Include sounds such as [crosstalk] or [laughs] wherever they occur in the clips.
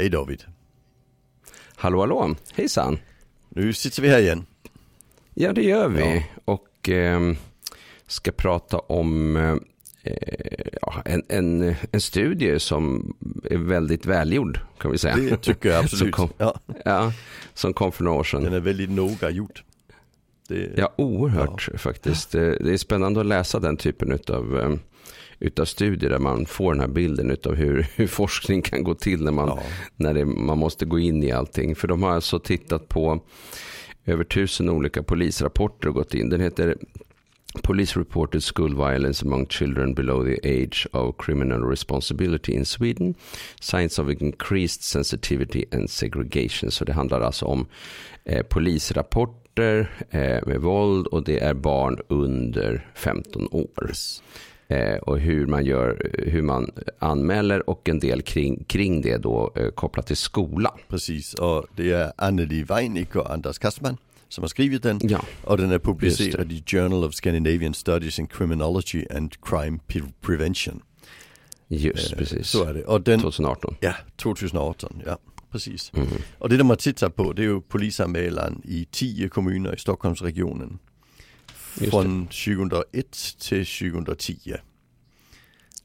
Hej David. Hallå hallå, hejsan. Nu sitter vi här igen. Ja det gör vi. Ja. Och eh, ska prata om eh, ja, en, en, en studie som är väldigt välgjord kan vi säga. Det tycker jag [laughs] absolut. som, kom, ja. Ja, som kom för några år sedan. Den är väldigt noga gjord. Det, ja, oerhört ja. faktiskt. Det, är spännande att läsa den typen av ehm, utav studier där man får den här bilden utav hur, [laughs] hur forskning kan gå till när, man, ja. när det, man måste gå in i allting. För de har alltså tittat på över tusen olika polisrapporter och gått in. Den heter Police reported school violence among children below the age of criminal responsibility in Sweden. Signs of increased sensitivity and segregation. Så det handlar alltså om eh, polisrapporter eh, med våld och det är barn under 15 år. Eh, och hur man, gör, hur man anmäler och en del kring, kring det då eh, kopplat till skola. Precis, och det är Anneli Weinig och Anders Kastman som har skrivit den. Ja, och den är publicerad i Journal of Scandinavian Studies in Criminology and Crime Prevention. Just eh, precis. Så är det. Och den, 2018. Ja, 2018. Ja, precis. Mm. Och det de har tittat på det är ju polisanmälan i tio kommuner i Stockholmsregionen från 2001 till 2010.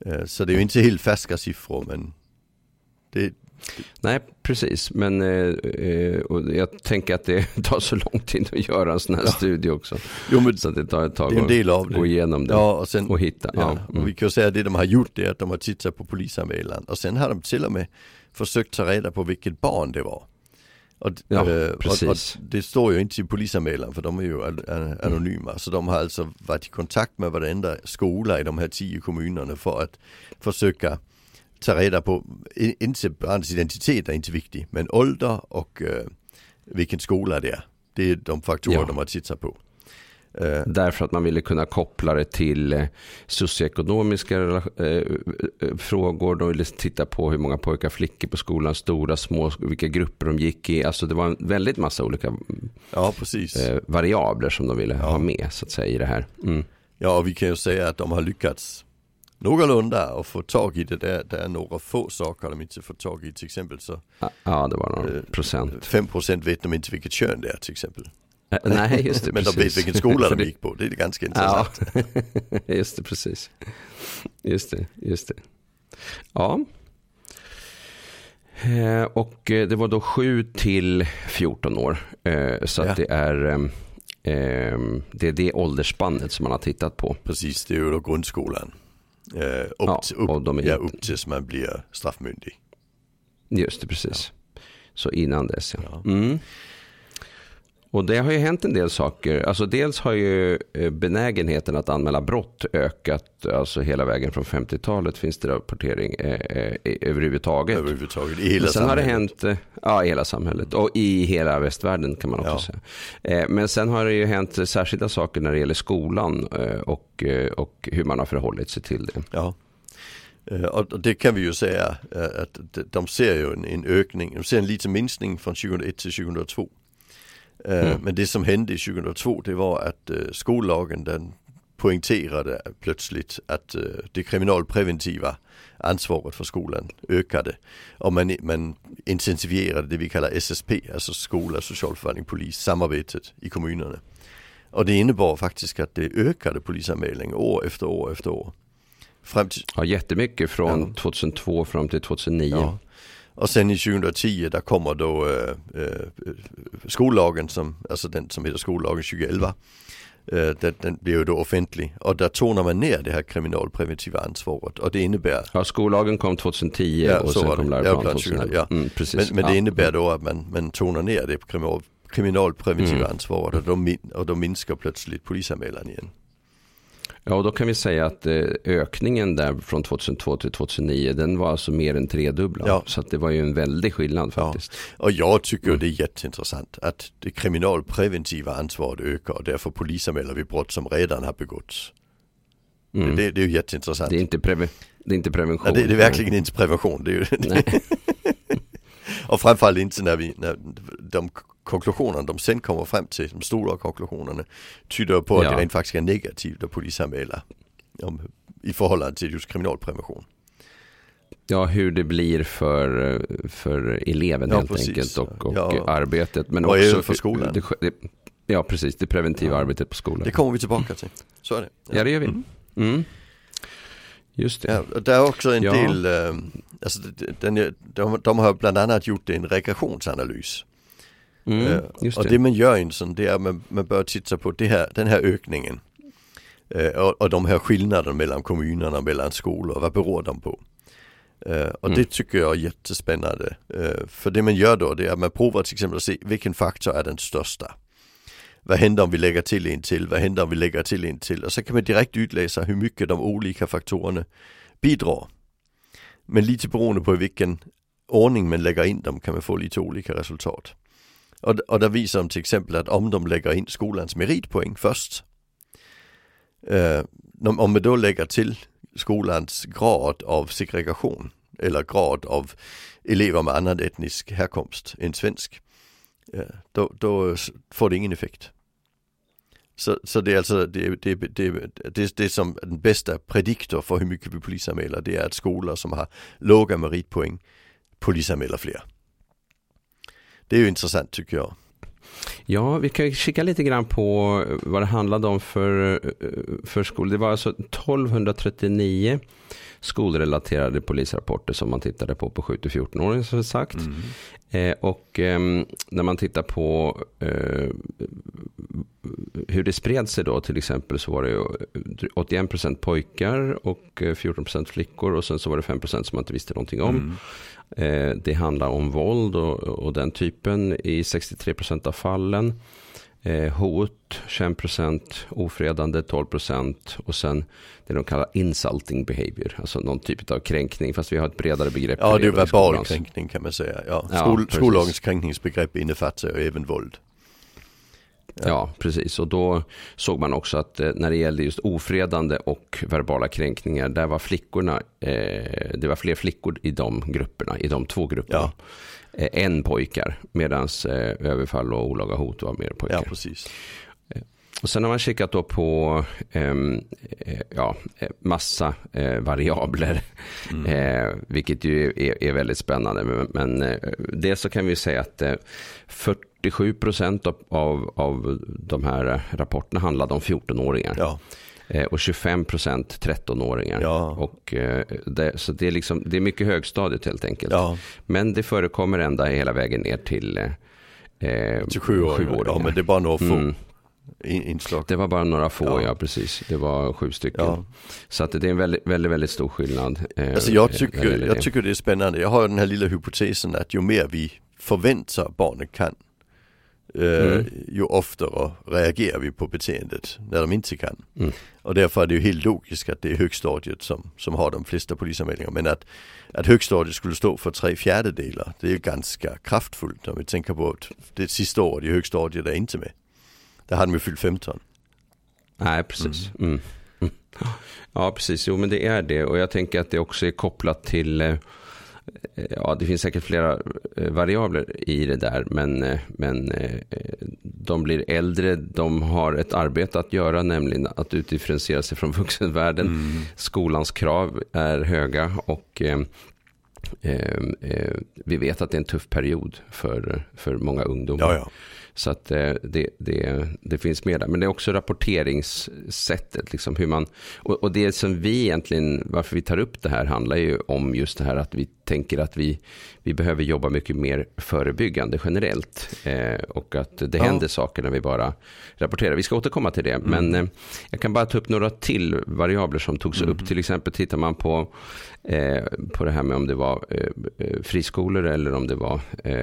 Eh, så det är ju inte helt färska siffror men det, Nej, precis. Men eh, eh jag tänker att det [laughs] tar så lång tid att göra en sån här ja. studie också. Jo, men så det tar ett tag det är en del av att gå igenom det ja, och, sen, och hitta. Ja, ja. Mm. Och vi kan säga att det de har gjort är att de har tittat på polisanmälan och sen har de till och med försökt ta reda på vilket barn det var. Och, ja, äh, och, och, det står ju inte i polisanmälan för de är ju anonyma. Mm. Så de har alltså varit i kontakt med varenda skola i de här tio kommunerna för att försöka ta reda på, inte barnets identitet är inte viktig, men ålder och äh, vilken skola det är. Det är de faktorer ja. de har tittat på. Eh, Därför att man ville kunna koppla det till eh, socioekonomiska eh, frågor. De ville titta på hur många pojkar och flickor på skolan, stora, små, vilka grupper de gick i. Alltså det var en väldigt massa olika ja, variabler som de ville ja. ha med så att säga i det här. Mm. Ja, och vi kan ju säga att de har lyckats någorlunda och få tag i det där. Det är några få saker de inte får tag i till exempel så. Ja, det var några procent. 5 procent vet de inte vilket kön det är till exempel. Nej, just det. [laughs] Men de vet vilken skola de [laughs] gick på, det är ganska intressant. Ja, [laughs] just det, precis. Just det, just det. Ja. Eh, och eh, det var då 7 till 14 år. Eh, så att det är det är det åldersspannet som man har tittat på. Precis, det är ju då grundskolan. Upp, ja, upp, de är... ja, upp tills man blir straffmyndig. Just det, precis. Ja. Så innan dess ja. Mm. Och det har ju hänt en del saker. Alltså dels har ju eh, benägenheten att anmäla brott ökat. Alltså hela vägen från 50-talet finns det rapportering eh, eh, överhuvudtaget. Överhuvudtaget, i hela Sen samhället. har det hänt, eh, ja i hela samhället och i hela västvärlden kan man också ja. säga. Eh, men sen har det ju hänt särskilda saker när det gäller skolan och, och hur man har förhållit sig till det. Ja. Och det kan vi ju säga att de ser ju en ökning, de ser en liten minskning från 2001 till 2002. Eh, mm. Men det som hände 2002 det var att eh, skollagen den poängterade plötsligt att eh, det kriminalpreventiva ansvaret för skolan ökade. Och man, man intensifierade det vi kallar SSP, alltså skola, socialförvaltning, polis, samarbetet i kommunerna. Och det innebar faktiskt att det ökade polisanmälning år efter år efter år. Fram till... Ja, jättemycket från ja. 2002 fram till 2009. Ja. Och sen i 2010 där kommer då äh, äh, skollagen som, alltså den som heter skollagen 2011. Äh, den, den blir ju då offentlig och där tonar man ner det här kriminalpreventiva ansvaret och det innebär Ja skollagen kom 2010 ja, och sen kom läroplanen 2011. Ja. Mm, precis. Men, men det innebär då att man, man tonar ner det kriminal, kriminalpreventiva mm. ansvaret och då, och då minskar plötsligt polisanmälan igen. Ja, och då kan vi säga att eh, ökningen där från 2002 till 2009, den var alltså mer än tredubblad. Ja. Så det var ju en väldig skillnad faktiskt. Ja. Och jag tycker mm. det är jätteintressant att det kriminalpreventiva ansvaret ökar och därför polisanmäler vi brott som redan har begåtts. Mm. Det, det, är ju jätteintressant. Det är inte, preven det är inte prevention. Ja, det, det, är verkligen inte prevention. Det är ju, [laughs] och framförallt inte när vi, när de konklusionerna de sen kommer fram till, de stora konklusionerna, tyder på att ja. det rent faktiskt är negativt att polisanmäla om, i förhållande till just kriminalprevention. ja, hur det blir för, för eleven ja, helt precis. enkelt och, och ja. arbetet. Men och också för skolan. Det, det, ja, precis. Det preventiva ja. arbetet på skolan. Det kommer vi tillbaka till. Så är det. Ja, det gör vi. Mm. Mm. Just det. Ja, det är också en del, äh, alltså, den, de, de har bland annat gjort en regressionsanalys. Mm, äh, det. Och det man gör sån, det är att man, man bör titta på det här, den här ökningen. Äh, och, och de här skillnaderna mellan kommunerna, mellan skolor, vad beror de på? Uh, och mm. det tycker jag är jättespännande. Uh, för det man gör då det är att man provar till exempel att se vilken faktor är den största. Vad händer om vi lägger till en till? Vad händer om vi lägger till en till? Och så kan man direkt utläsa hur mycket de olika faktorerna bidrar. Men lite beroende på i vilken ordning man lägger in dem kan man få lite olika resultat. Och, och där visar de till exempel att om de lägger in skolans meritpoäng först. Uh, øh, om man då lägger till skolans grad av segregation eller grad av elever med annan etnisk härkomst än svensk. Då, då får det ingen effekt. Så, så det är alltså det, det, det, det, det som den bästa prediktor för hur mycket vi polisanmäler det är att skolor som har låga meritpoäng polisanmäler fler. Det är ju intressant tycker jag. Ja, vi kan kika lite grann på vad det handlade om för, för skolor. Det var alltså 1239 skolrelaterade polisrapporter som man tittade på på 7-14-åringar som sagt. Mm. Eh, och eh, när man tittar på eh, hur det spred sig då till exempel så var det 81% pojkar och 14% eh, flickor och sen så var det 5% som man inte visste någonting om. Mm. Eh, det handlar om våld och, och den typen i 63% av fallen. Eh, hot 21%, ofredande 12% och sen det de kallar insulting behavior, alltså någon typ av kränkning, fast vi har ett bredare begrepp. Ja, det är verbal kränkning kan man säga. Ja. Skol, ja, skollagens kränkningsbegrepp innefattar även våld. Ja. precis. Och då såg man också att eh, när det gällde just ofredande och verbala kränkningar, där var flickorna, eh, det var fler flickor i de grupperna, i de två grupperna. Ja. Eh, än pojkar, medan eh, överfall och olaga hot var mer pojkar. Ja, precis. Eh, och sen har man kikat då på ehm, eh, ja, massa eh, variabler, mm. eh, vilket ju är, är, väldigt spännande. Men, men eh, det så kan vi säga att 47 procent av, av, av de här rapporterna handlade om 14-åringar. Ja. Eh, och 25 procent 13-åringar. Ja. Och, eh, det, så det är, liksom, det är mycket högstadiet helt enkelt. Ja. Men det förekommer ända hela vägen ner till eh, 27 år. Ja, men det är bara några få. Mm. Inslag. Det var bara några få, ja, ja precis. Det var sju stycken. Ja. Så att det är en väldigt, väldigt, väldigt stor skillnad. Eh, alltså jag tycker, jag tycker det är spännande. Jag har den här lilla hypotesen att ju mer vi förväntar barnen kan Eh, mm. ju oftare reagerar vi på beteendet när de inte kan. Mm. Och därför är det ju helt logiskt att det är högstadiet som, som har de flesta polisanmälningar. Men att, att högstadiet skulle stå för tre fjärdedelar, det är ju ganska kraftfullt om vi tänker på att det sista året i högstadiet är inte med. Där hade de ju fyllt 15. Nej, precis. Mm. mm. mm. Ja, precis. Jo, men det är det. Och jag tänker att det också är kopplat till eh, ja, det finns säkert flera eh, variabler i det där, men, eh, men eh, de blir äldre, de har ett arbete att göra, nämligen att utdifferentiera sig från [laughs] vuxenvärlden. Mm. Skolans krav är höga och eh, eh, vi vet att det är en tuff period för, för många ungdomar. Ja, ja. Så att eh, det, det, det finns med där. Men det är också rapporteringssättet. Liksom hur man, och, och det som vi egentligen, varför vi tar upp det här handlar ju om just det här att vi tänker att vi, vi behöver jobba mycket mer förebyggande generellt. Eh, och att det ja. händer saker när vi bara rapporterar. Vi ska återkomma till det. Mm. Men eh, jag kan bara ta upp några till variabler som togs mm. upp. Till exempel tittar man på Eh, på det här med om det var eh, eh, friskolor eller om det var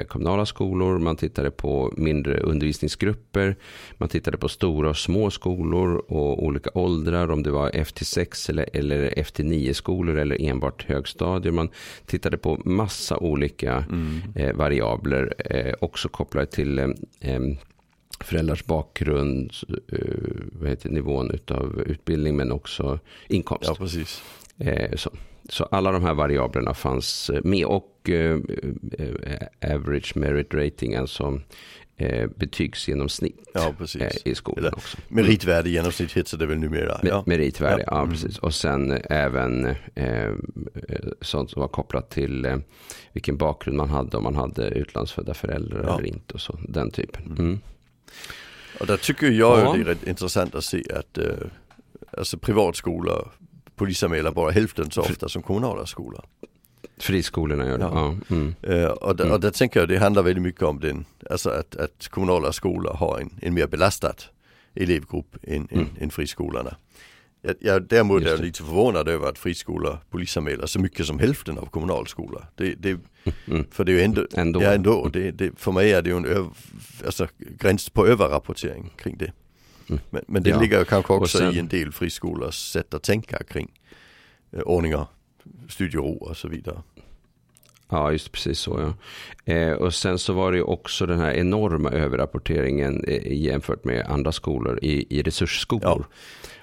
kommunala skolor. Man tittade på mindre undervisningsgrupper. Man tittade på stora och små skolor och olika åldrar. Om det var FT6 eller, eller FT9 skolor eller enbart högstadier. Man tittade på massa olika mm. variabler. också kopplade till föräldrars bakgrund, vad heter nivån av utbildning men också inkomst. Ja, precis. så. Så alla de här variablerna fanns eh, med och eh, eh, average merit rating, alltså eh, betygsgenomsnitt ja. Eh, i skolan Eller, också. Meritvärde genomsnitt heter det väl numera? Ja. Meritvärde, ja, ja precis. Och sen även eh, sånt som var kopplat till eh, vilken bakgrund man hade, om man hade utlandsfödda föräldrar ja. eller inte och så, den typen. Mm. mm. Och där tycker jag ja. det är rätt intressant att se att eh, alltså privatskolor polisanmäler bara hälften så ofta som kommunala skolor. Friskolorna gör det. Ja. ja. Mm. Uh, och, det, och det tänker jag det handlar väldigt mycket om den, alltså att, att kommunala skolor har en, en mer belastad elevgrupp än, mm. än, än friskolorna. Jag, jag, däremot är jag lite förvånad över att friskolor polisanmäler så mycket som hälften av kommunalskolor. Det, det, mm. För det är ju ändå, ändå. Ja, ändå det, det, för mig är det ju en öv, alltså, gräns på överrapportering kring det. Mm. Men, men, det ja. ligger kanske också sen, i en del friskolors sätt att tänka kring eh, ordningar, studiero och så vidare. Ja, just precis så ja. Eh, och sen så var det också den här enorma överrapporteringen eh, jämfört med andra skolor i, i resursskolor. Ja.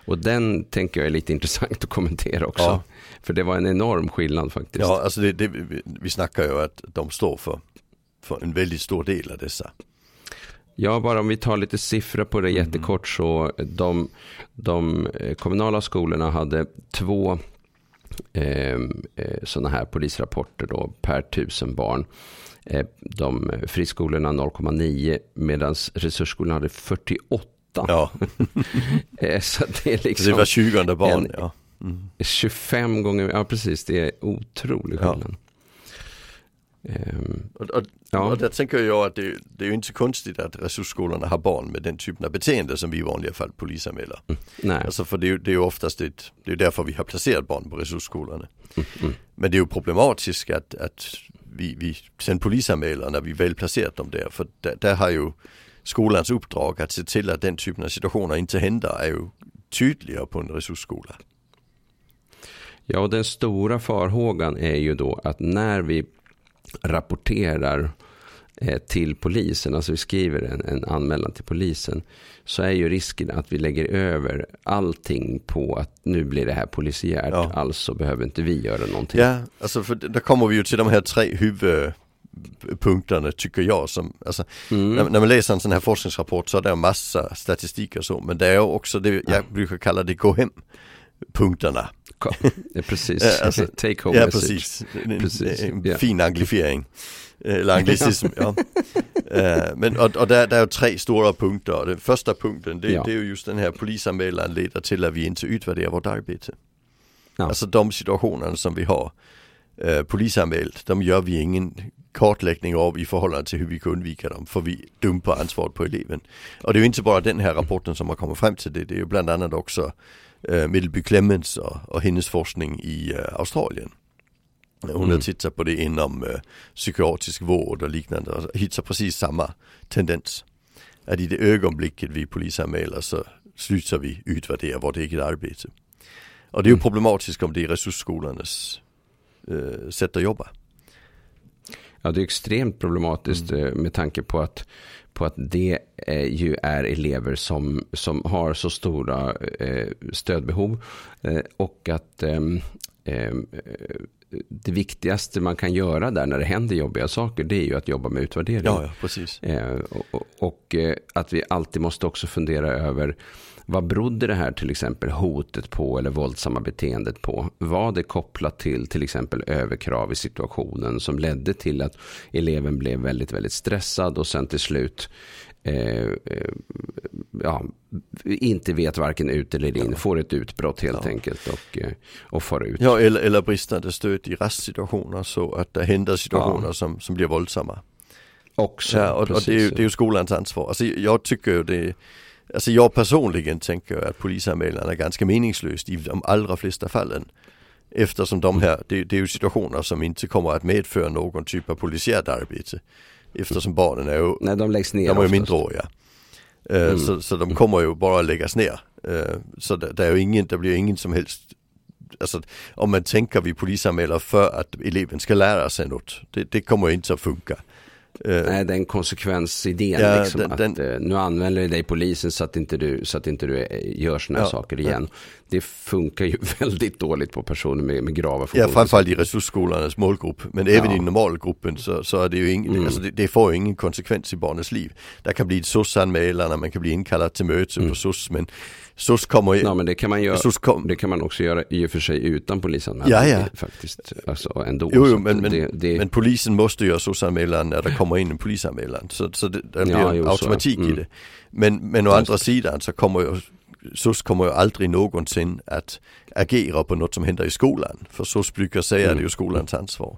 Och den tänker jag är lite [laughs] intressant att kommentera också. Ja. För det var en enorm skillnad faktiskt. Ja, alltså det, det, vi, vi snackar ju att de står för, för en väldigt stor del av dessa. Ja, bara om vi tar lite siffror på det mm. jättekort så de, de eh, kommunala skolorna hade två ehm, eh, sådana här polisrapporter då per tusen barn. Eh, de friskolorna 0,9 medan resursskolorna hade 48 Ja. [laughs] Eh, så det är liksom. Det var 20 barn, en, ja. Mm. 25 gånger, ja precis, det är otrolig skillnad. Ja. Um, och, och, ja. och där tänker jag att det, det är ju inte konstigt att resursskolorna har barn med den typen av beteende som vi i vanliga fall polisanmäler. Mm. Nej. Alltså för det det är ju oftast ett, det är därför vi har placerat barn på resursskolorna. Mm. Mm. Men det är ju problematiskt att, att vi, vi sen polisanmäler när vi väl placerat dem där. För där, där har ju skolans uppdrag att se till att den typen av situationer inte händer är ju tydligare på en resursskola. Ja, och den stora farhågan är ju då att när vi rapporterar eh, till polisen, alltså vi skriver en, en anmälan till polisen, så är ju risken att vi lägger över allting på att nu blir det här polisiärt, ja. alltså behöver inte vi göra någonting. Ja, alltså för då kommer vi ju till de här tre huvud punkterna tycker jag som, alltså, mm. när, när, man läser en sån här forskningsrapport så är det en massa statistik och så men det är också det jag brukar kalla det gå hem punkterna. [laughs] Ja, precis, alltså, [laughs] take home ja, Precis, precis. En, en fin anglifiering. Eller anglicism, [laughs] ja. Uh, men och, och där, där är tre stora punkter. Den första punkten det, det är ju just den här polisanmälan leder till att vi inte utvärderar vårt arbete. Alltså de situationerna som vi har polisanmält, de gör vi ingen kartläggning av i förhållande till hur vi kan undvika dem. För vi dumpar ansvaret på eleven. Och det är ju inte bara den här rapporten som har kommit fram till det. Det är ju bland annat också äh, Middleby Clemens och, och hennes forskning i äh, Australien. Hon mm. har tittat på det inom äh, psykiatrisk vård och liknande och hittar precis samma tendens. Att i det ögonblicket vi polisanmäler så slutar vi utvärdera vårt eget arbete. Och det är ju mm. problematiskt om det är resursskolornas äh, sätt att jobba. Ja, det är extremt problematiskt mm. Eh, med tanke på att, på att det eh, ju är elever som, som har så stora eh, stödbehov eh, och att ehm, ehm, eh, det viktigaste man kan göra där när det händer jobbiga saker det är ju att jobba med utvärdering. Ja, ja precis. Eh, och, och att vi alltid måste också fundera över vad berodde det här till exempel hotet på eller våldsamma beteendet på? Var det kopplat till till exempel överkrav i situationen som ledde till att eleven blev väldigt, väldigt stressad och sen till slut eh, eh ja, inte vet varken ut eller in, ja. får ett utbrott helt ja. enkelt och, eh, och far ut. Ja, eller, eller bristande stöd i rastsituationer så att det händer situationer som, som blir våldsamma. Också. Ja, och, och det, är ju, det är ju skolans ansvar. Alltså, jag tycker ju det Alltså jag personligen tänker att polisanmälan är ganska meningslöst i de allra flesta fallen. Eftersom de här, det, det är ju situationer som inte kommer att medföra någon typ av polisiärt arbete. Eftersom barnen är ju, Nej, de läggs ner de är ju mindreåriga. Uh, mm. så, så de kommer ju bara läggas ner. Uh, så det, det, är ju ingen, det blir ingen som helst Alltså om man tänker vi polisanmäler för att eleven ska lära sig något. Det, det kommer inte att funka. Uh, Nej, den konsekvensidén. Ja, liksom, den, att, den, uh, nu använder dig polisen så att inte du, så att inte du eh, gör sådana ja, saker igen. Ja. Det funkar ju [laughs] väldigt dåligt på personer med, med grava funktioner. Ja, framförallt i resursskolornas målgrupp. Men även i normalgruppen så, så är det ju ingen, mm. alltså det, det, får ingen konsekvens i barnets liv. Det kan bli ett SOS-anmälan man kan bli inkallad till möte mm. på SOS. Men SOS kommer ju... Ja men det kan man, göra, kom... det kan man också göra i och för sig utan polisanmälan. Ja, ja. Faktiskt. Alltså ändå. Jo, jo men, men, det, det... men, polisen måste göra SOS-anmälan när det kommer in en polisanmälan. Så, så det, det blir ja, jo, automatik mm. i det. Men, men å andra sidan så kommer ju SOS kommer ju aldrig någonsin att agera på något som händer i skolan. För SOS brukar säga mm. att det är ju skolans ansvar.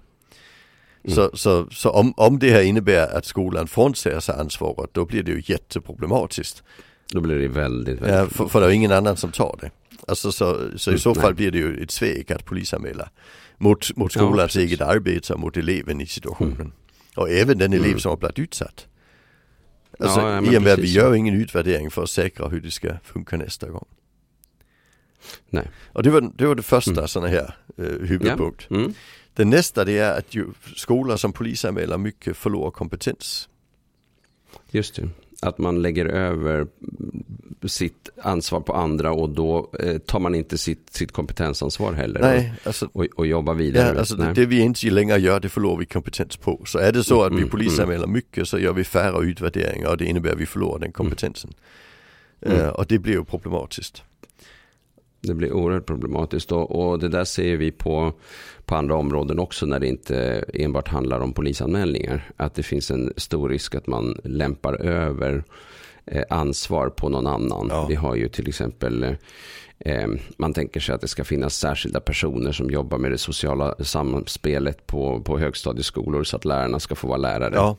Mm. Så, så, så om, om det här innebär att skolan frånsäger sig ansvaret då blir det ju jätteproblematiskt. Då blir det väldigt, väldigt ja, för, för det är ingen annan som tar det. Alltså så, så i så fall blir det ju ett svek att polisanmäla mot, mot skolans ja, eget arbete och mot eleven i situationen. Mm. Och även den elev mm. som har blivit utsatt. Alltså ja, med att vi gör ingen utvärdering för att säkra hur det ska funka nästa gång. Nej. Och det var det, var det första mm. sådana här eh, huvudpunkt. Ja. Mm. Det nästa det är att ju, skolor som polisanmäler mycket förlorar kompetens. Just det att man lägger över sitt ansvar på andra och då eh, tar man inte sitt, sitt kompetensansvar heller Nej, alltså, och, och jobbar vidare. Ja, alltså det, det, vi inte längre gör det förlorar vi kompetens på. Så är det så att vi mm, polisanmäler mm. mycket så gör vi färre utvärderingar och det innebär att vi förlorar den kompetensen. Mm. Uh, och det blir ju problematiskt. Det blir oerhört problematiskt och, och, det där ser vi på, på andra områden också när det inte enbart handlar om polisanmälningar. Att det finns en stor risk att man lämpar över eh, ansvar på någon annan. Ja. Vi har ju till exempel eh, man tänker sig att det ska finnas särskilda personer som jobbar med det sociala samspelet på, på högstadieskolor så att lärarna ska få vara lärare. Ja.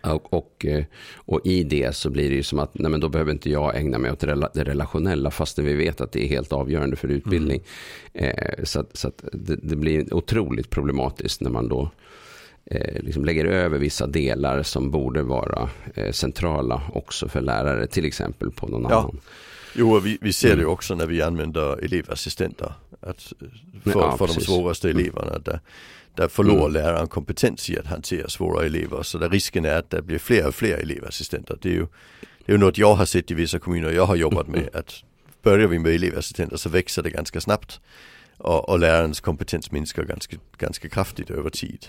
Och, och, eh, och, i det så blir det ju som att nej men då behöver inte jag ägna mig åt det relationella fastän vi vet att det är helt avgörande för utbildning. Mm. Eh, så att, så att det, det, blir otroligt problematiskt när man då eh, liksom lägger över vissa delar som borde vara eh, centrala också för lärare till exempel på någon ja. annan. Jo, vi, vi ser det ju mm. också när vi använder elevassistenter. Att för, ja, för de svåraste mm. eleverna. Där, där förlorar mm. läraren kompetens i att hantera svåra elever. Så där risken är att det blir fler och fler elevassistenter. Det är ju, det är något jag har sett i vissa kommuner jag har jobbat med. Att börjar vi med elevassistenter så växer det ganska snabbt. Och, och lärarens kompetens minskar ganska, ganska kraftigt över tid.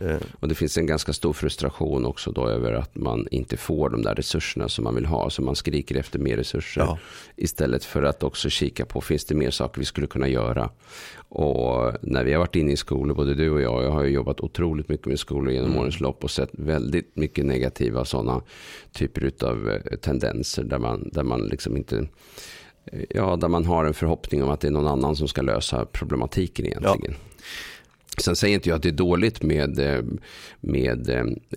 Eh. Och det finns en ganska stor frustration också då över att man inte får de där resurserna som man vill ha. Så man skriker efter mer resurser. Ja. Istället för att också kika på, finns det mer saker vi skulle kunna göra? Och när vi har varit inne i skolor, både du och jag, jag har ju jobbat otroligt mycket med skolor genom mm. årens lopp och sett väldigt mycket negativa sådana typer av eh, tendenser där man, där man liksom inte Ja, där man har en förhoppning om att det är någon annan som ska lösa problematiken egentligen. Ja. Sen säger inte jag att det är dåligt med, eh, med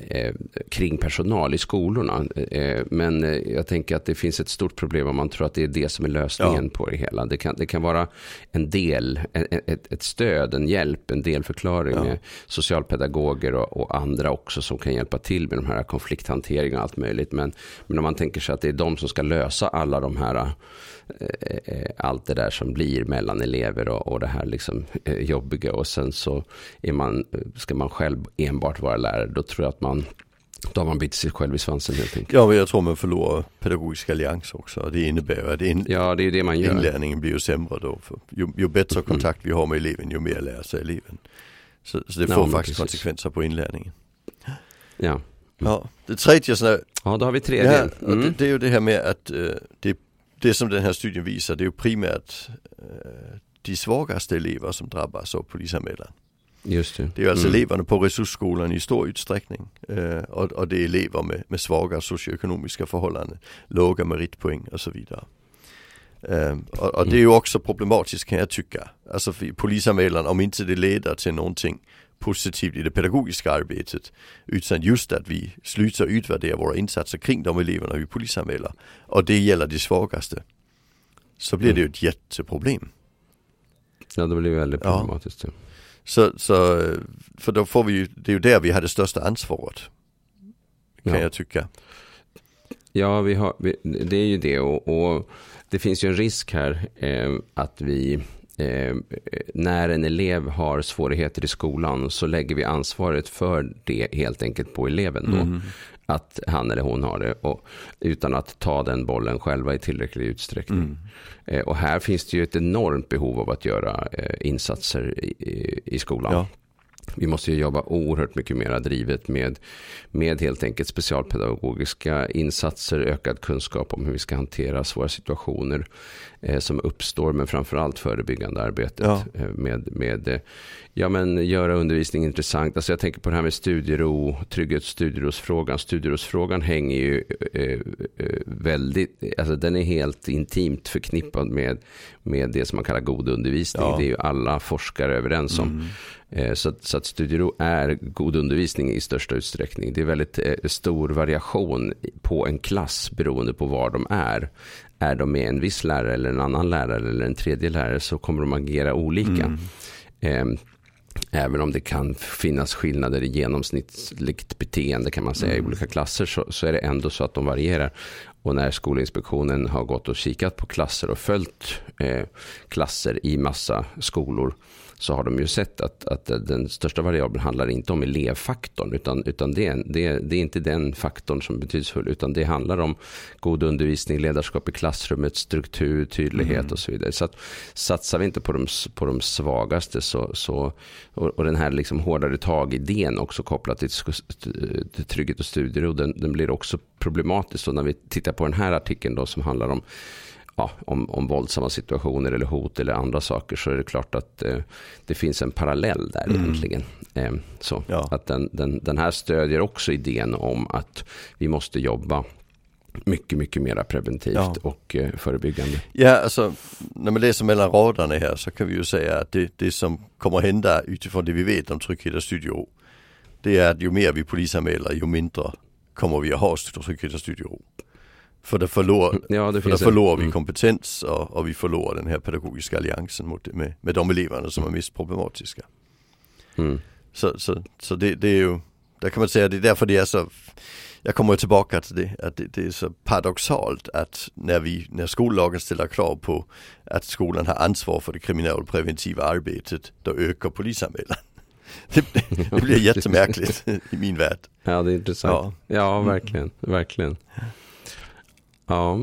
eh, kringpersonal i skolorna. Eh, men eh, jag tänker att det finns ett stort problem om man tror att det är det som är lösningen ja. på det hela. Det kan, det kan vara en del, ett, ett stöd, en hjälp, en delförklaring ja. med socialpedagoger och, och, andra också som kan hjälpa till med de här konflikthanteringen och allt möjligt. Men, men om man tänker sig att det är de som ska lösa alla de här Eh, eh, allt det där som blir mellan elever och, och det här liksom eh, jobbiga och sen så är man, ska man själv enbart vara lärare då tror jag att man då har man bitit sig själv i svansen helt enkelt. Ja, men jag tror man förlorar pedagogisk allians också. Det innebär att in, ja, det är det man gör. inlärningen blir ju sämre då. Ju, ju bättre mm. kontakt mm. vi har med eleven, ju mer lär sig eleven. Så, så det får ja, faktiskt precis. konsekvenser på inlärningen. Ja. Ja, det tredje sådär. Ja, då har vi tredje. Ja, mm. det, det, är ju det här med att uh, det det som den här studien visar det är ju primärt eh, de svagaste elever som drabbas av polisanmälan. Just det. det är alltså mm. eleverna på resursskolan i stor utsträckning. Eh, och, och, det är elever med, med svaga socioekonomiska förhållanden, låga meritpoäng och så vidare. Eh, och, och, det är ju också problematiskt kan jag tycka. Alltså polisanmälan, om inte det leder till någonting positivt i det pedagogiska arbetet. Utan just att vi slutar utvärdera våra insatser kring de eleverna vi polisanmäler. Och det gäller de svagaste. Så blir det ju ett jätteproblem. Ja det blir väldigt problematiskt. Ja. Så, så, för då får vi ju, det är ju där vi har det största ansvaret. Kan ja. jag tycka. Ja, vi har, vi, det är ju det och, och, det finns ju en risk här eh, att vi eh, när en elev har svårigheter i skolan så lägger vi ansvaret för det helt enkelt på eleven då. Mm. Att han eller hon har det och, utan att ta den bollen själva i tillräcklig utsträckning. Mm. Eh, och här finns det ju ett enormt behov av att göra eh, insatser i, i skolan. Ja. Vi måste ju jobba oerhört mycket mer drivet med, med helt enkelt specialpedagogiska insatser, ökad kunskap om hur vi ska hantera svåra situationer eh, som uppstår, men framförallt förebyggande arbetet ja. eh, med, med eh, ja, men göra undervisning intressant. Alltså jag tänker på det här med studiero, trygghet studierosfrågan. Studierosfrågan hänger ju eh, väldigt, alltså den är helt intimt förknippad med, med det som man kallar god undervisning. Ja. Det är ju alla forskare överens om. Mm. Eh, så, så att studiero är god undervisning i största utsträckning. Det är väldigt eh, stor variation på en klass beroende på var de är. Är de med en viss lärare eller en annan lärare eller en tredje lärare så kommer de agera olika. Mm. Ehm, även om det kan finnas skillnader i genomsnittligt beteende kan man säga mm. i olika klasser så, så, är det ändå så att de varierar. Och när Skolinspektionen har gått och kikat på klasser och följt eh, klasser i massa skolor så har de ju sett att, att den största variabeln handlar inte om elevfaktorn utan, utan det, det, det är inte den faktorn som är betydelsefull utan det handlar om god undervisning, ledarskap i klassrummet, struktur, tydlighet mm. och så vidare. Så att, satsar vi inte på de, på de svagaste så, så, och, och den här liksom hårdare tag-idén också kopplat till, till trygghet och studiero den, den blir också problematisk. Och när vi tittar på den här artikeln då som handlar om ja, om, om våldsamma situationer eller hot eller andra saker så är det klart att eh, det finns en parallell där mm. egentligen. Eh, så, ja. att den, den, den här stödjer också idén om att vi måste jobba mycket, mycket mer preventivt ja. och eh, förebyggande. Ja, alltså när man läser mellan raderna här så kan vi ju säga att det, det som kommer hända utifrån det vi vet om trygghet och studiero det är att ju mer vi polisanmäler ju mindre kommer vi att ha trygghet och studiero. För då förlorar, ja, för då förlorar vi mm. kompetens och, och, vi förlorar den här pedagogiska alliansen mot, med, med de eleverna som är mest problematiska. Mm. Så, så, så det, det, är ju, där kan man säga det är därför det är så, jag kommer tillbaka till det, att det, det, är så paradoxalt att när vi, när skollagen ställer krav på att skolan har ansvar för det kriminalpreventiva arbetet, då ökar polisanmälan. [laughs] Det, det blir [laughs] jättemärkligt i min värld. Ja, det är intressant. Ja, ja verkligen, verkligen. Ja.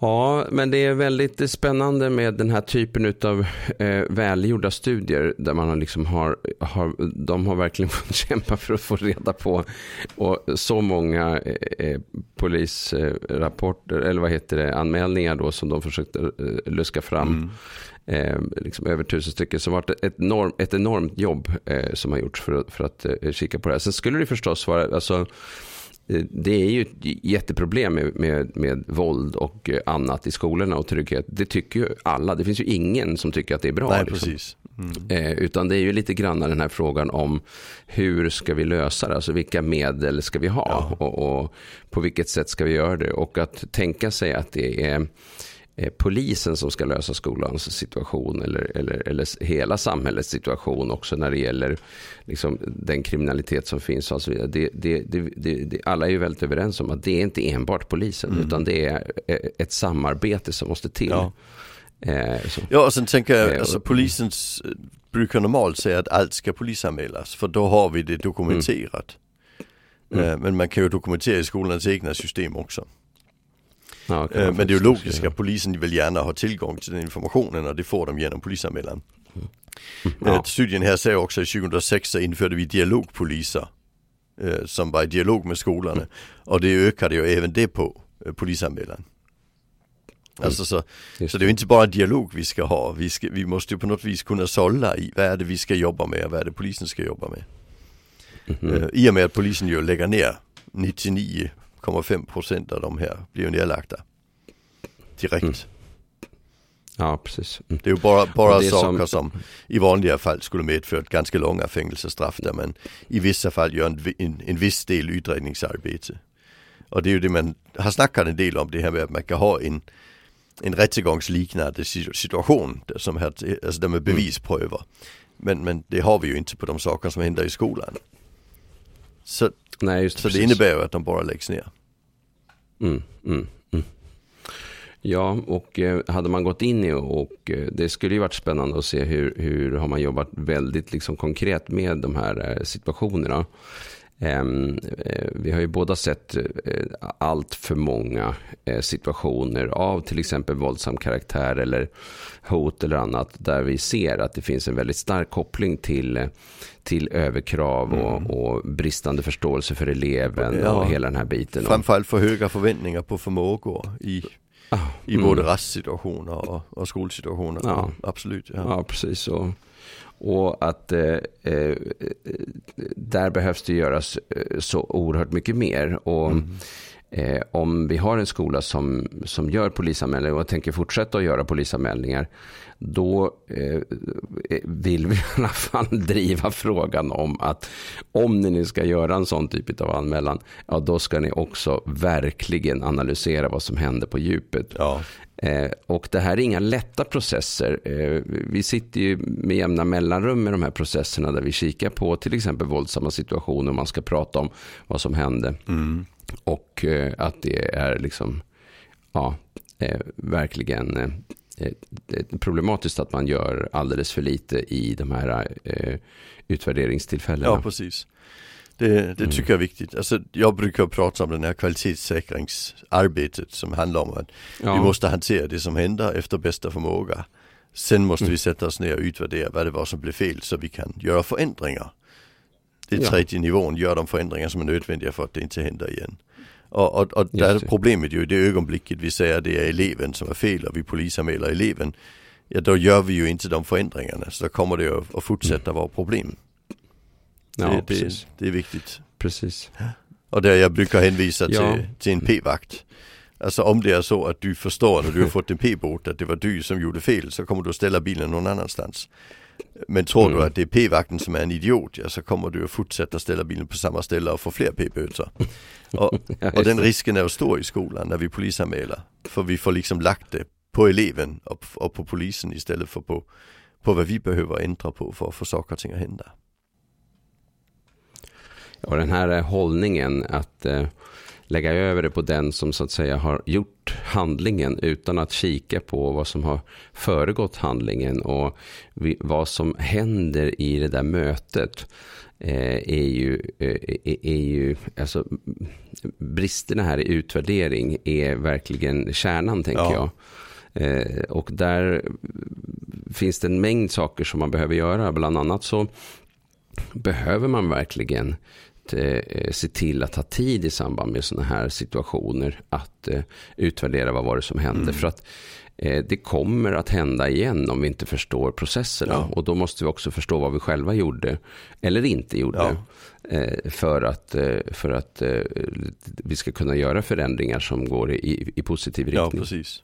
Ja, men det är väldigt spännande med den här typen av eh, välgjorda studier där man liksom har, har, de har verkligen [laughs] fått kämpa för att få reda på och så många eh, polisrapporter, eller vad heter det, anmälningar då som de försökte eh, luska fram. Mm. Eh, liksom över tusen stycken. Så det har varit ett, enorm, ett enormt jobb eh, som har gjorts för, att, för att eh, kika på det här. Sen skulle det förstås vara, alltså, Eh, det är ju ett jätteproblem med, med, med våld och eh, annat i skolorna och trygghet. Det tycker ju alla. Det finns ju ingen som tycker att det är bra. Nej, liksom. precis. Mm. Eh, utan det är ju lite grann den här frågan om hur ska vi lösa det? Alltså vilka medel ska vi ha? Ja. Och, och, på vilket sätt ska vi göra det? Och att tänka sig att det är Eh, polisen som ska lösa skolans situation eller, eller, eller hela samhällets situation också när det gäller liksom, den kriminalitet som finns och så vidare. Det, det, det, alla är ju väldigt överens om att det är inte enbart polisen mm. utan det är eh, ett samarbete som måste till. Ja, eh, ja och sen tänker jag, eh, alltså polisens brukar normalt säga att allt ska polisanmälas för då har vi det dokumenterat. Mm. Mm. Men man kan ju dokumentera i skolans egna system också. Ja, eh, men det är ju logiskt att polisen vill gärna ha tillgång till den informationen och det får de genom polisanmälan. Mm. Ja. Eh, studien här säger också att 2006 så införde vi dialogpoliser eh, som var i dialog med skolorna mm. och det ökade ju även det på polisanmälan. Mm. Alltså så, så det är inte bara dialog vi ska ha, vi, ska, vi måste på något vis kunna sålla i vad är det vi ska jobba med och vad är det polisen ska jobba med. Mm. I och med att polisen ju lägger ner 99 1,5 procent av de här blir ju nedlagda. Direkt. Mm. Ja, precis. Mm. Det är ju bara, bara saker som... som... i vanliga fall skulle medfört ganska långa fängelsestraff där man i vissa fall gör en, en, en viss del utredningsarbete. Och det är ju det man har snackat en del om det här med att man kan ha en, en rättegångsliknande situation som här, alltså där man mm. bevisprövar. Men, men det har vi ju inte på de saker som händer i skolan. Så, Nej, just så det innebär ju att de bara läggs ner. Mm, mm, mm. Ja, och eh, hade man gått in i och eh, det skulle ju varit spännande att se hur, hur har man jobbat väldigt liksom konkret med de här eh, situationerna. Ehm, vi har ju båda sett allt för många situationer av till exempel våldsam karaktär eller hot eller annat där vi ser att det finns en väldigt stark koppling till, till överkrav och, mm. och bristande förståelse för eleven ja. och hela den här biten. Framförallt för höga förväntningar på förmågor i Ah, I mm. både rastsituationer och, och skolsituationer. Ja. Absolut. Ja, ja precis. Och, och att eh, eh, där behövs det göras eh, så oerhört mycket mer. Och mm. eh, om vi har en skola som, som gör polisanmälningar och tänker fortsätta att göra polisanmälningar då eh, vill vi [laughs] i alla fall driva frågan om att om ni nu ska göra en sån typ av anmälan, ja då ska ni också verkligen analysera vad som händer på djupet. Ja. Eh, och det här är inga lätta processer. Eh, vi sitter ju med jämna mellanrum med de här processerna där vi kikar på till exempel våldsamma situationer och man ska prata om vad som hände. Mm. Och eh, att det är liksom, ja, verkligen problematiskt att man gör alldeles för lite i de här utvärderingstillfällena. Ja, precis. Det, det mm. tycker jag är viktigt. Alltså, jag brukar prata om den här kvalitetssäkringsarbetet som handlar om att ja. vi måste hantera det som händer efter bästa förmåga. Sen måste mm. vi sätta oss ner och utvärdera vad det var som blev fel så vi kan göra förändringar. Det är ja. tredje nivån, gör de förändringar som är nödvändiga för att det inte händer igen. Och, och, och där är problemet ju i det ögonblicket vi säger att det är eleven som är fel och vi polisanmäler eleven. Ja då gör vi ju inte de förändringarna så då kommer det att, fortsätta vara problem. Ja, det, precis. Det, det, är viktigt. Precis. Och där jag brukar hänvisa till, ja. till en p-vakt. Alltså om det är så att du förstår när du har fått en p-bot att det var du som gjorde fel så kommer du att ställa bilen någon annanstans. Men tror mm. du att det är p-vakten som är en idiot, ja så kommer du att fortsätta ställa bilen på samma ställe och få fler p-böter. [laughs] Och, och den risken är stå i skolan när vi polisanmäler. För vi får liksom lagt det på eleven och, och på polisen istället för på, på vad vi behöver ändra på för att få saker och ting att hända. Ja, den här hållningen att eh, lägga över det på den som så att säga har gjort handlingen utan att kika på vad som har föregått handlingen och vad som händer i det där mötet eh, är ju, eh, är ju alltså, bristerna här i utvärdering är verkligen kärnan tänker ja. jag. Eh, och där finns det en mängd saker som man behöver göra. Bland annat så behöver man verkligen eh, se till att ha tid i samband med sådana här situationer att eh, utvärdera vad var det som hände. Mm. För att eh, det kommer att hända igen om vi inte förstår processerna. Ja. Och då måste vi också förstå vad vi själva gjorde eller inte gjorde. Ja. Eh, för att, eh, för att eh, vi ska kunna göra förändringar som går i, i positiv riktning. Ja, precis.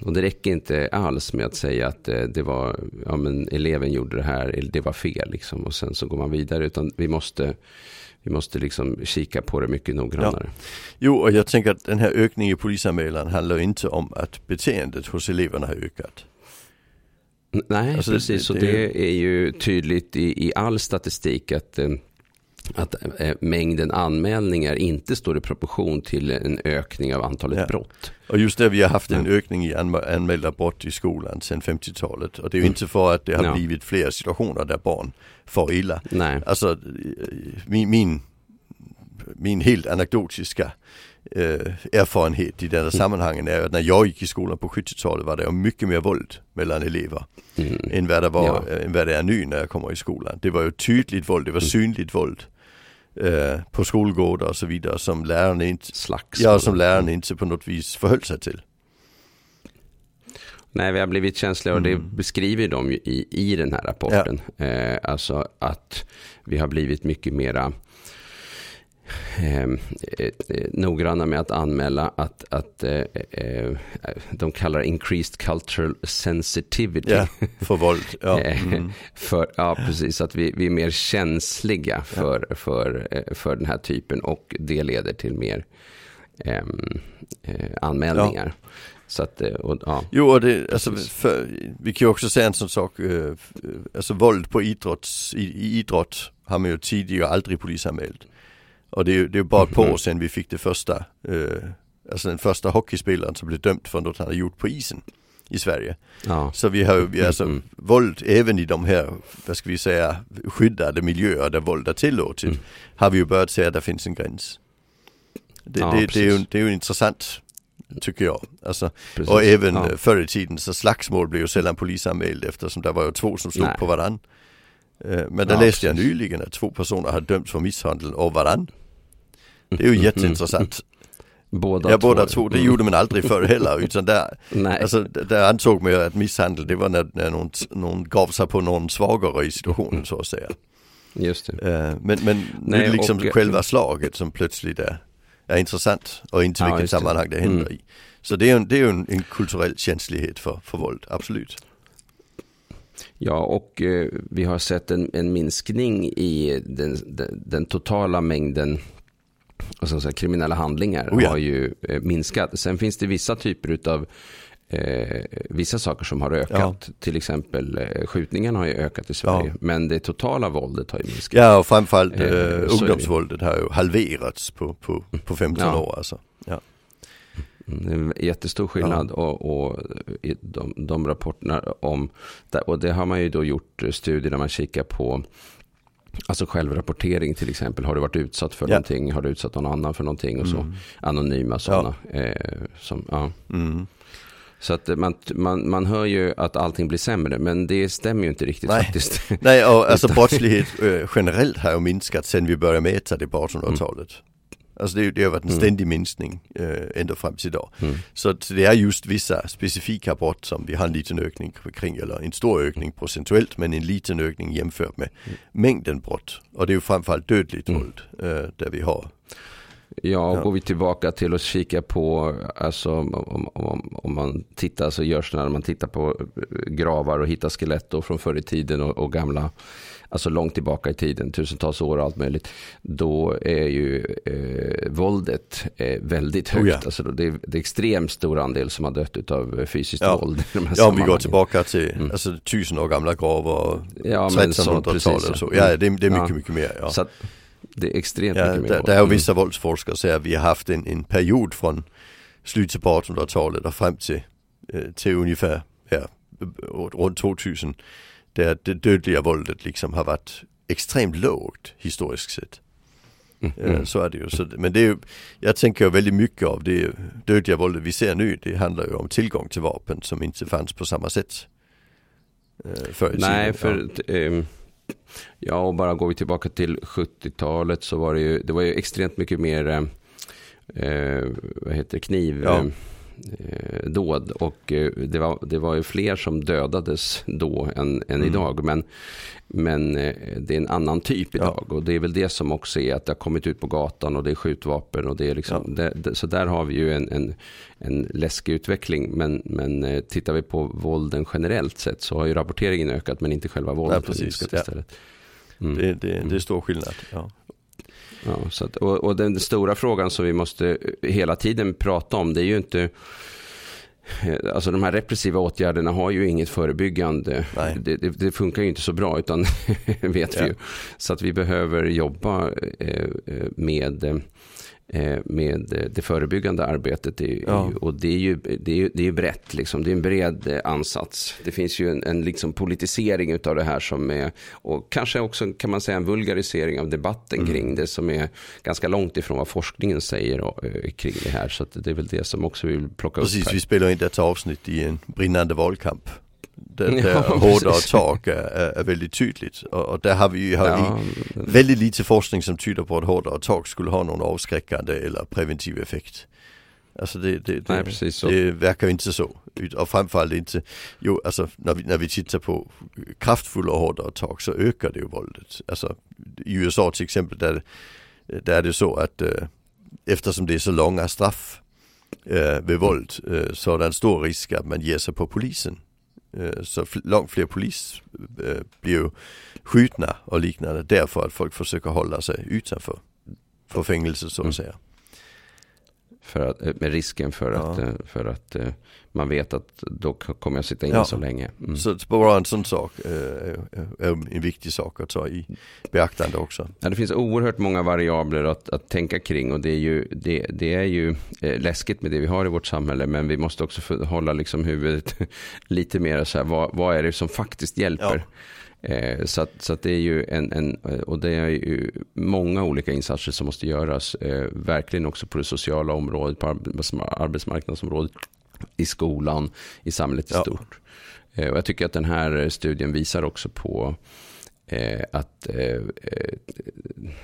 Och det räcker inte alls med att säga att det var, ja men eleven gjorde det här, eller det var fel liksom. Och sen så går man vidare. Utan vi måste, vi måste liksom kika på det mycket noggrannare. Ja. Jo, och jag tänker att den här ökningen i polisanmälan handlar inte om att beteendet hos eleverna har ökat. Nej, alltså precis. Det, det, och det är ju tydligt i, i all statistik att eh, att eh, mängden anmälningar inte står i proportion till en ökning av antalet ja. brott. Och just det, vi har haft en ökning i anmälda brott i skolan sedan 50-talet. Och det är ju mm. inte för att det har ja. blivit fler situationer där barn far illa. Nej. Alltså min, min, min helt anekdotiska eh, erfarenhet i denna sammanhangen är att när jag gick i skolan på 70-talet var det mycket mer våld mellan elever mm. än, vad det var, ja. än vad det är nu när jag kommer i skolan. Det var ju tydligt våld, det var mm. synligt våld eh, på skolgårdar och så vidare som lärarna inte, Slags ja, som lärarna inte på något vis förhöll sig till. Nej, vi har blivit känsliga och det mm. beskriver de i, i den här rapporten. Ja. Eh, alltså att vi har blivit mycket mera eh, eh, noggranna med att anmäla att, att eh, eh, de kallar increased cultural sensitivity. Ja, för våld. [laughs] Ja. Eh, mm. för, ja, precis. Att vi, vi är mer känsliga för, ja. för, för den här typen och det leder till mer ehm, eh, anmälningar. Ja. Så att, och, ja. Jo, och det, alltså, för, vi kan ju också säga en sån sak, alltså våld på idrotts, i, i idrott har man ju tidigare aldrig polisanmält. Och det är det är bara ett par år sedan vi fick det första, eh, alltså den första hockeyspelaren som blev dömd för något han har gjort på isen i Sverige. Ja. Så vi har ju vi, alltså Mm. våld även i de här, vad ska vi säga, skyddade miljöer där våld är tillåtet. Mm. Har vi ju börjat se att det finns en gräns. Det, Ja, det, det, är ju, det är ju intressant, tycker jag. Alltså, Precis. och även ja. förr i tiden så slagsmål blev ju sällan polisanmälda eftersom det var ju två som slog Nej. på varann. Eh, Men där Ja, läste jag nyligen att två personer har dömts för misshandel av varann. Det är ju Mm, jätteintressant. [laughs] Båda Ja båda två, det Mm. gjorde man aldrig förr heller [laughs] utan där, Nej. alltså, där ansåg man ju att misshandel det var när, när någon, någon gav sig på någon svagare i situationen så att säga. Just det. Eh, Men, men Nej, är det liksom och- själva slaget som plötsligt är, är intressant och inte Ja, vilket det. sammanhang det händer Mm. i. Så det är ju en, det är en, en kulturell känslighet för, för våld, absolut. Ja, och eh, vi har sett en, en minskning i den, den, den totala mängden ska man säga, kriminella handlingar Oh ja. har ju eh, minskat. Sen finns det vissa typer av eh, vissa saker som har ökat. Till exempel eh, skjutningarna har ju ökat i Sverige. Ja. Men det totala våldet har ju minskat. Ja och framförallt Eh, så ungdomsvåldet har ju halverats på, på, på 15 Ja. år alltså. Ja. Mm, Det är jättestor skillnad och, och i de, de rapporterna om, och det har man ju då gjort eh, studier där man kikar på Alltså självrapportering till exempel. Har du varit utsatt för Ja. någonting? Har du utsatt någon annan för någonting? Och så Mm. anonyma sådana. Eh, som, ja. Mm. Så att man, man, man hör ju att allting blir sämre. Men det stämmer ju inte riktigt Nej. faktiskt. Nej och alltså [laughs] brottslighet eh, generellt har ju minskat sen vi började mäta det på 1800-talet. Alltså det, det har varit en Mm. ständig minskning eh, ända fram till idag. Mm. Så det är just vissa specifika brott som vi har en liten ökning kring, eller en stor ökning procentuellt men en liten ökning jämfört med mängden brott. Och det är ju framförallt dödligt Mm. våld eh, där vi har. Ja, och Ja. går vi tillbaka till att kika på, alltså om, om, om man tittar så görs det när man tittar på eh, gravar och hittar skelett från förr i tiden och, och gamla, alltså långt tillbaka i tiden, tusentals år och allt möjligt. Då är ju eh, våldet eh, väldigt högt. Oh ja. alltså, det, är, det är extremt stor andel som har dött av fysiskt Ja. våld. Ja om vi går tillbaka till Mm. alltså, tusen år gamla gravar och Ja, men så, 1300-talet precis. och så. Ja det, är- det är mycket, Ja. mycket mer. Ja. Så att det är extremt mycket mer där, våld. där har Mm. vissa våldsforskare säger att vi har haft en, en period från slutet på 1800-talet och fram till, eh, till ungefär ja, runt 2000 där det dödliga våldet liksom har varit extremt lågt historiskt sett. Mm. Eh, Mm. Så är det ju. Så, men det är ju, jag tänker väldigt mycket av det dödliga våldet vi ser nu, det handlar ju om tillgång till vapen som inte fanns på samma sätt. eh, Förr i Nej, tiden. för ehm, ja, och bara går vi tillbaka till 70-talet så var det ju, det var ju extremt mycket mer, eh, vad heter kniv, Ja. Eh, dåd och eh, det var, det var ju fler som dödades då än, än Mm. idag. Men, men eh, det är en annan typ Ja. idag och det är väl det som också är att det har kommit ut på gatan och det är skjutvapen och det är liksom, det, det, så där har vi ju en, en, en läskig utveckling. Men, men eh, tittar vi på vålden generellt sett så har ju rapporteringen ökat men inte själva våldet har precis, ja. istället. Mm. Det, det, det är stor skillnad. Ja. Ja, så att, och, och den stora frågan som vi måste hela tiden prata om det är ju inte eh, Alltså de här repressiva åtgärderna har ju inget förebyggande. Det, det, det funkar ju inte så bra utan [laughs] vet Ja. vi ju. Så att vi behöver jobba eh, eh, med, eh, med eh, det förebyggande arbetet. Det, är- Ja. Och det är ju, det är det är brett, liksom. det är en bred eh, ansats. Det finns ju en, en liksom politisering av det här som är, och kanske också kan man säga en vulgarisering av debatten Mm. kring det som är ganska långt ifrån vad forskningen säger och, eh, kring det här. Så det är väl det som också vi vill plocka upp Precis, vi spelar in detta avsnitt i en brinnande valkamp. Där, där [laughs] Ja, tak är, är, är väldigt tydligt. Och, och där har vi har Ja, väldigt lite forskning som tyder på att hårdare tak skulle ha någon avskräckande eller preventiv effekt. Alltså det, det, det, Nej, precis så. det verkar inte så. Och framförallt inte, jo alltså när vi, när vi tittar på kraftfulla och hårdare tak så ökar det ju våldet. Alltså i USA till exempel där, där är det så att eh, eftersom det är så långa straff eh, vid våld eh, så är det en stor risk att man ger sig på polisen. Eh, så långt fler polis eh, blir ju skjutna och liknande därför att folk försöker hålla sig utanför för fängelse så att Mm. säga. För att, eh, med risken för att, eh, för att man vet att då kommer jag sitta inne ja. så länge. Mm. Så bara en sån sak är en viktig sak att ta i beaktande också. Ja, det finns oerhört många variabler att, att tänka kring och det är ju, det, det är ju läskigt med det vi har i vårt samhälle men vi måste också hålla liksom huvudet [laughs] lite mer så här, vad, vad är det som faktiskt hjälper? Ja. Eh, så att, så att det är ju en, en, och det är ju många olika insatser som måste göras. Eh, verkligen också på det sociala området, på arbetsmarknadsområdet, i skolan, i samhället i ja. stort. Eh, och jag tycker att den här studien visar också på att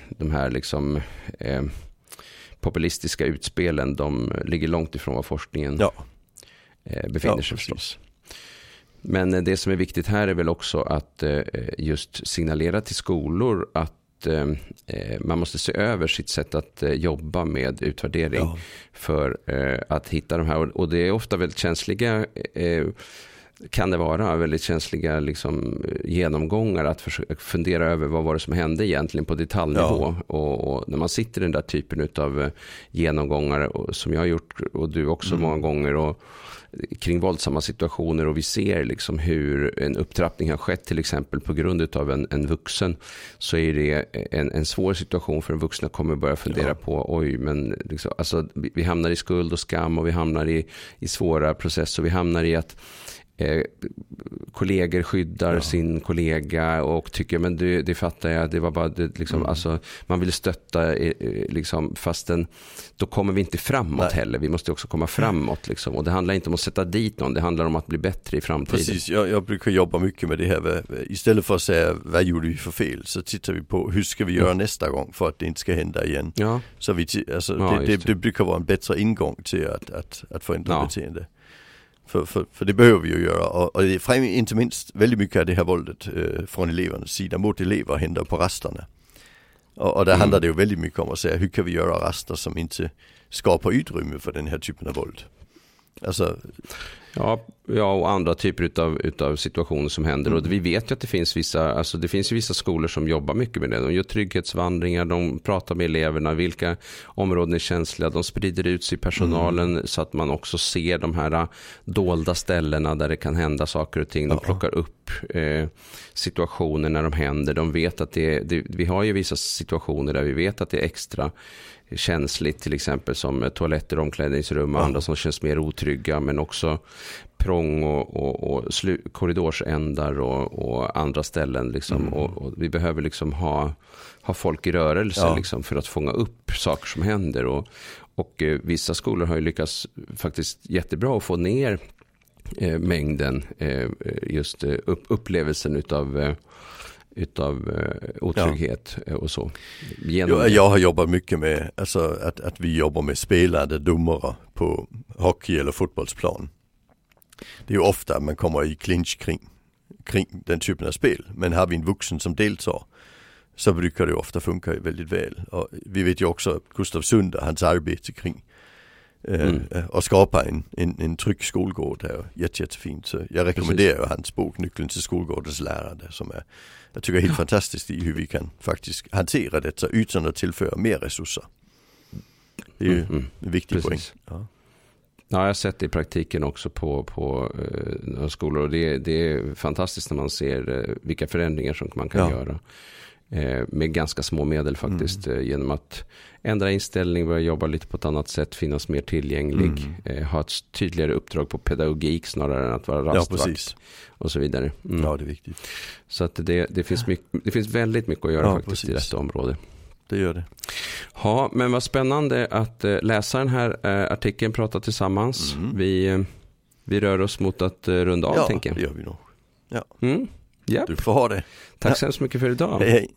de här liksom populistiska utspelen, de ligger långt ifrån vad forskningen ja. befinner ja, sig förstås. Men det som är viktigt här är väl också att eh, just signalera till skolor att eh, eh, man måste se över sitt sätt att jobba med utvärdering ja. för att hitta de här. Och det är ofta väldigt känsliga kan det vara väldigt känsliga liksom, genomgångar att försöka fundera över vad var det som hände egentligen på detaljnivå. Ja. Och, och, när man sitter i den där typen av genomgångar som jag har gjort och du också mm. många gånger och kring våldsamma situationer och vi ser liksom hur en upptrappning har skett till exempel på grund av en, en vuxen så är det en, en svår situation för en vuxen att kommer börja fundera ja. på oj men liksom, alltså, vi hamnar i skuld och skam och vi hamnar i, i svåra processer och vi hamnar i att eh, kollegor skyddar ja. sin kollega och tycker men det, det fattar jag, det var bara det, liksom, mm. alltså, man vill stötta eh, eh, liksom, fastän då kommer vi inte framåt Nej. heller. Vi måste också komma framåt liksom. och det handlar inte om att sätta dit någon, det handlar om att bli bättre i framtiden. Precis, jag, jag brukar jobba mycket med det här. Istället för att säga vad gjorde vi för fel så tittar vi på hur ska vi göra mm. nästa gång för att det inte ska hända igen. Ja. Så vi, alltså, ja, det, det, det, brukar vara en bättre ingång till att, att, att förändra ja. beteende. För, för, för det behöver vi ju göra och, och är inte minst väldigt mycket av det här våldet eh, från elevernas sida mot elever händer på rasterna. Och, och där mm. handlar det ju väldigt mycket om att säga hur kan vi göra raster som inte skapar utrymme för den här typen av våld. Alltså, Ja, ja, och andra typer utav, utav situationer som händer. Mm. Och vi vet ju att det finns vissa, alltså det finns vissa skolor som jobbar mycket med det. De gör trygghetsvandringar, de pratar med eleverna, vilka områden är känsliga. De sprider ut sig i personalen mm. så att man också ser de här äh, dolda ställena där det kan hända saker och ting. De plockar upp eh, situationer när de händer. De vet att det, det, vi har ju vissa situationer där vi vet att det är extra känsligt till exempel som toaletter, omklädningsrum och ja. andra som känns mer otrygga men också prång och, och, och korridorsändar och, och, andra ställen. Liksom. Mm. Och, vi behöver liksom ha, ha folk i rörelse ja. liksom, för att fånga upp saker som händer. Och, och eh, vissa skolor har ju lyckats faktiskt jättebra att få ner eh, mängden, eh, just eh, upp, upplevelsen utav eh, utav eh, otrygghet ja. och så. Genom jag, jag har jobbat mycket med, alltså att, att vi jobbar med spelande domare på hockey eller fotbollsplan. Det är ju ofta man kommer i clinch kring, kring den typen av spel. Men har vi en vuxen som deltar så brukar det ofta funka väldigt väl. Och vi vet ju också Gustav Sunda, hans arbete kring eh, mm. äh, och skapa en, en, en trygg skolgård är jätte, jättefint. Så jag rekommenderar Precis. hans bok Nyckeln till skolgårdens lärande som är jag tycker är helt ja. fantastiskt i hur vi kan faktiskt hantera detta utan att tillföra mer resurser. Det är ju mm, en viktig Precis. poäng. Ja. Ja, jag har sett det i praktiken också på, på eh, skolor. Och det, det, är fantastiskt när man ser eh, vilka förändringar som man kan ja. göra. Eh, med ganska små medel faktiskt. Mm. Genom att ändra inställning, börja jobba lite på ett annat sätt, finnas mer tillgänglig. Mm. Eh, ha ett tydligare uppdrag på pedagogik snarare än att vara rastvakt. Ja, och så vidare. Mm. Ja, det är viktigt. Så att det, det, finns mycket, det finns väldigt mycket att göra ja, faktiskt precis. i detta område. Det gör det. Ja, men vad spännande att läsa den här artikeln, prata tillsammans. Mm. Vi, vi rör oss mot att runda av, ja, tänker jag. Ja, det gör vi nog. Ja. Ja. Du får ha det. Tack så hemskt mycket för idag. Hej, hej.